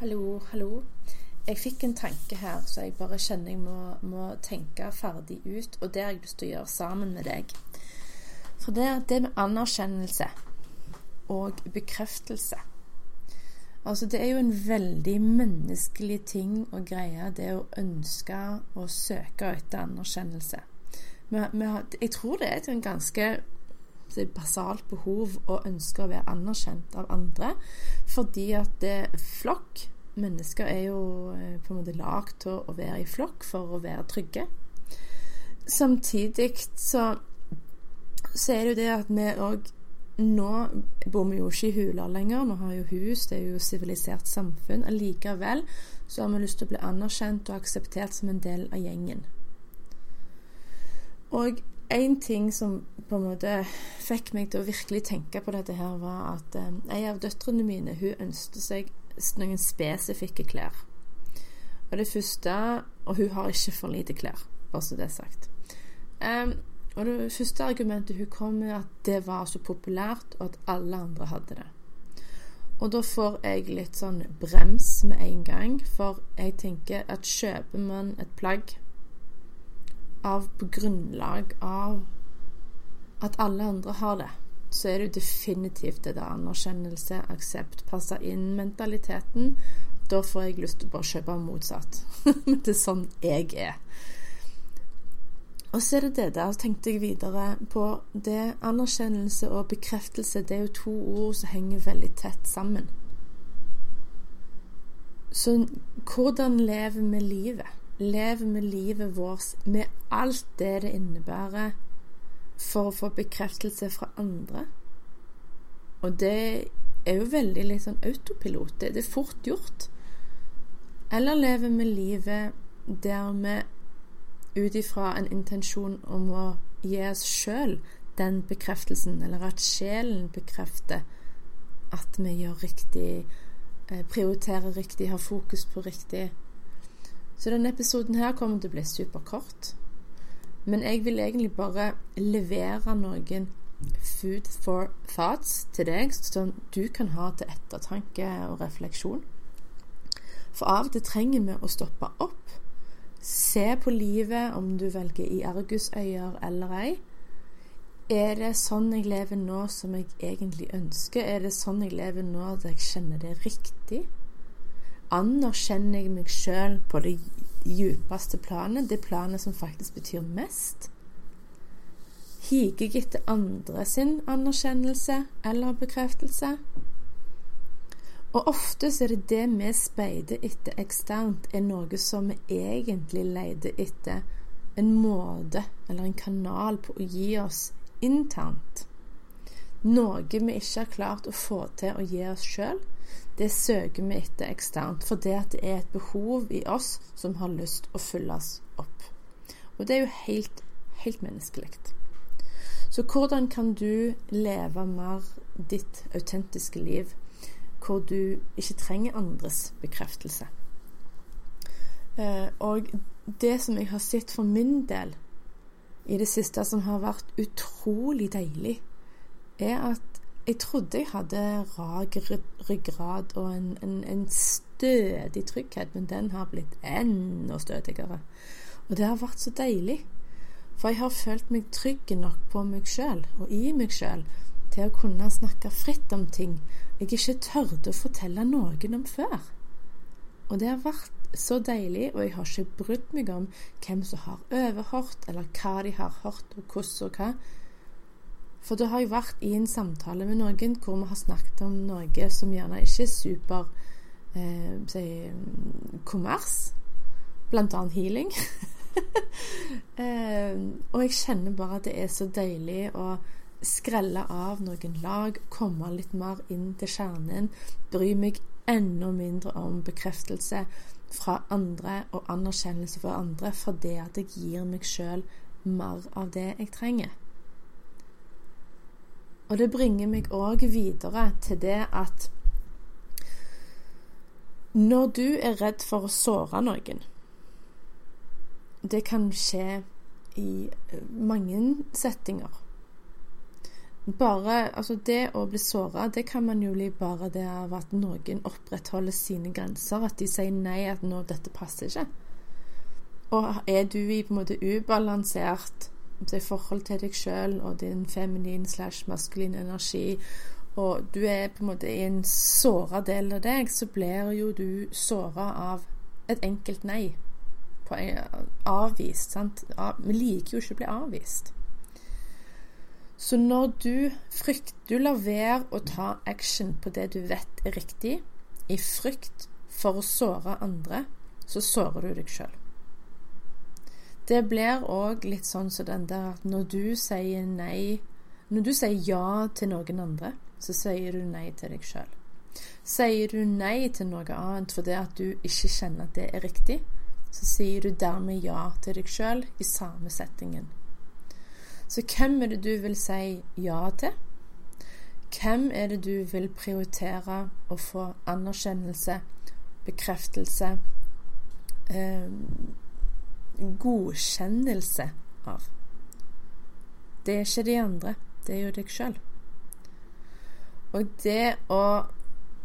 Hallo, hallo. Jeg fikk en tanke her, så jeg bare kjenner jeg må, må tenke ferdig ut. Og det har jeg lyst til å gjøre sammen med deg. For det det med anerkjennelse og bekreftelse. Altså, det er jo en veldig menneskelig ting å greie, det å ønske og søke etter anerkjennelse. Men, men jeg tror det er en ganske er basalt behov og ønske å være anerkjent av andre. Fordi at det flokk Mennesker er jo eh, på en måte lagd til å være i flokk for å være trygge. Samtidig så, så er det jo det at vi òg Nå bor vi jo ikke i huler lenger, vi har jo hus, det er jo sivilisert samfunn. Allikevel så har vi lyst til å bli anerkjent og akseptert som en del av gjengen. Og en ting som på en måte fikk meg til å virkelig tenke på dette her, var at eh, en av døtrene mine hun ønsket seg noen spesifikke klær. Og det første Og hun har ikke for lite klær, bare så det er sagt. Um, og det første argumentet hun kom med, at det var så populært, og at alle andre hadde det. Og da får jeg litt sånn brems med en gang, for jeg tenker at kjøper man et plagg av på grunnlag av at alle andre har det, så er det jo definitivt det der anerkjennelse, aksept, passe inn-mentaliteten. Da får jeg lyst til å bare kjøpe motsatt. Men det er sånn jeg er. Og så er det det der, tenkte jeg videre på det anerkjennelse og bekreftelse. Det er jo to ord som henger veldig tett sammen. Så hvordan lever vi livet? Lever vi livet vårt med alt det det innebærer for å få bekreftelse fra andre. Og det er jo veldig litt sånn autopilot. Det, er fort gjort. Eller lever vi livet der vi ut ifra en intensjon om å gi oss sjøl den bekreftelsen, eller at sjelen bekrefter at vi gjør riktig, eh, prioriterer riktig, har fokus på riktig. Så denne episoden her kommer til å bli superkort. Men jeg vil egentlig bare levere noen food for thoughts til deg, som du kan ha til ettertanke og refleksjon. For av og til trenger vi å stoppe opp, se på livet, om du velger i argusøyer eller ei. Er det sånn jeg lever nå som jeg egentlig ønsker? Er det sånn jeg lever nå at jeg kjenner det riktig? Anerkjenner jeg meg sjøl på det djupeste planet, det planet som faktisk betyr mest? Higer jeg etter andre sin anerkjennelse eller bekreftelse? Og ofte så er det det vi speider etter eksternt, er noe som vi egentlig leter etter en måte eller en kanal på å gi oss internt. Noe vi ikke har klart å få til å gi oss sjøl, det søker vi etter eksternt, for det at det er et behov i oss som har lyst å fylles opp. Og det er jo helt, helt menneskelig. Så hvordan kan du leve mer ditt autentiske liv, hvor du ikke trenger andres bekreftelse? Eh, og det som jeg har sett for min del i det siste, som har vært utrolig deilig, er at jeg trodde jeg hadde rak ryggrad og en, en, en, stødig trygghet, men den har blitt enda stødigere. Og det har vært så deilig. For jeg har følt meg trygg nok på meg sjøl og i meg sjøl til å kunne snakke fritt om ting jeg ikke tørde å fortelle noen om før. Og det har vært så deilig, og jeg har ikke brydd meg om hvem som har overhørt, eller hva de har hørt, og hvordan og hva. For det har jo vært i en samtale med noen hvor vi har snakket om noe som gjerne ikke er super eh, si, kommers, blant annet healing. eh, og jeg kjenner bare at det er så deilig å skrelle av noen lag, komme litt mer inn til kjernen, bry meg enda mindre om bekreftelse fra andre og anerkjennelse fra andre fordi at jeg gir meg sjøl mer av det jeg trenger. Og det bringer meg òg videre til det at når du er redd for å såre noen Det kan skje i eh, mange settinger. Bare, altså Det å bli såra, det kan man jo bli bare det av at noen opprettholder sine grenser. At de sier nei, at nå, dette passer ikke. Og er du i på en måte ubalansert i forhold til deg sjøl og din feminin slash maskulin energi, og du er på en måte i en såra del av deg, så blir jo du såra av et enkelt nei. avvist, sant. Vi liker jo ikke å bli avvist. Så når du frykter Du lar være å ta action på det du vet er riktig, i frykt for å såre andre, så sårer du deg sjøl. Det blir òg litt sånn som den der at når du sier nei Når du sier ja til noen andre, så sier du nei til deg sjøl. Sier du nei til noe annet fordi at du ikke kjenner at det er riktig, så sier du dermed ja til deg sjøl i samme settingen. Så hvem er det du vil si ja til? Hvem er det du vil prioritere å få anerkjennelse, bekreftelse, eh, godkjennelse av? Det er ikke de andre, det er jo deg sjøl. Og det å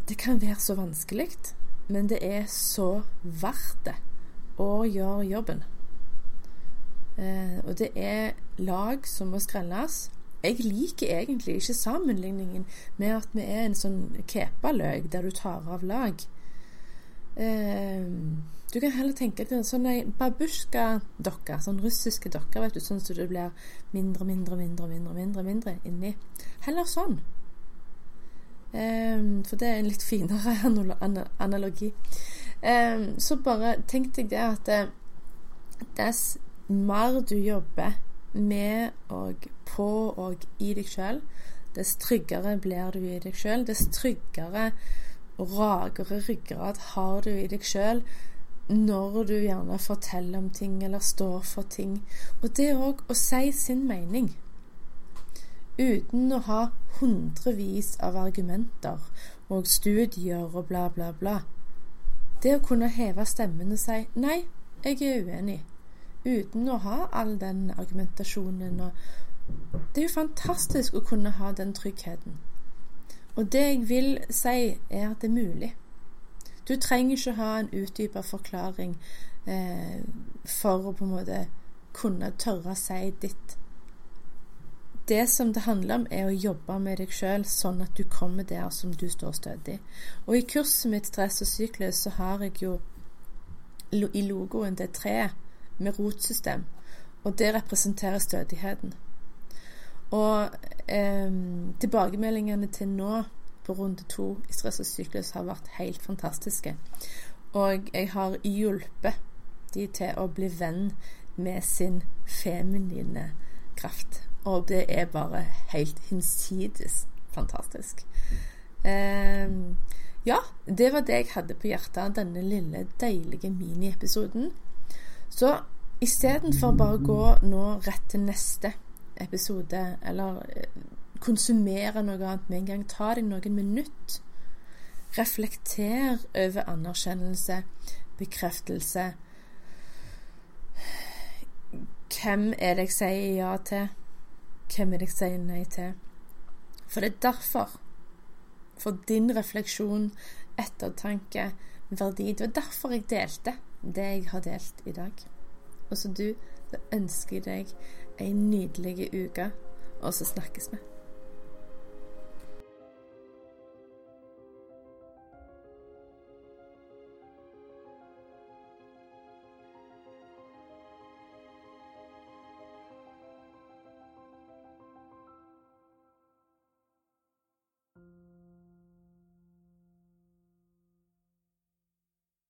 Det kan være så vanskelig, men det er så verdt det å gjøre jobben. Eh, og det er lag som må skrelles. Jeg liker egentlig ikke sammenligningen med at vi er en sånn kepaløk der du tar av lag. Eh, du kan heller tenke deg sånn ei babusjka-dokke, sånn russiske dokker, vet du, sånn som det blir mindre, mindre, mindre, mindre, mindre, mindre inni. Heller sånn. Um, for det er en litt finere analogi. Um, så bare tenk deg det at eh, dess mer du jobber med og på og i deg sjøl, dess tryggere blir du i deg sjøl. Dess tryggere og rakere ryggrad har du i deg sjøl når du gjerne forteller om ting eller står for ting. Og det òg å si sin mening uten å ha hundrevis av argumenter og studier og bla, bla, bla. Det å kunne heve stemmen og si 'nei, jeg er uenig', uten å ha all den argumentasjonen og Det er jo fantastisk å kunne ha den tryggheten. Og det jeg vil si, er at det er mulig. Du trenger ikke ha en utdypa forklaring eh, for å på en måte kunne tørre å si ditt det som det handler om, er å jobbe med deg sjøl, sånn at du kommer der som du står stødig. Og i kurset mitt Stress og syklus så har jeg jo i logoen det treet med rotsystem, og det representerer stødigheten. Og eh, tilbakemeldingene til nå på runde to i stress og syklus har vært helt fantastiske. Og jeg har hjulpet de til å bli venn med sin feminine kraft. Og det er bare helt hinsides fantastisk. Eh, ja, det var det jeg hadde på hjertet, denne lille, deilige miniepisoden. Så istedenfor bare å gå nå rett til neste episode, eller eh, konsumere noe annet med en gang, ta deg noen minutter. Reflekter over anerkjennelse, bekreftelse. Hvem er det jeg sier ja til? hvem er det jeg sier nei til? For det er derfor, for din refleksjon, ettertanke, verdi Det var derfor jeg delte det jeg har delt i dag. Og så du, da ønsker jeg deg ei nydelig uke, og så snakkes vi.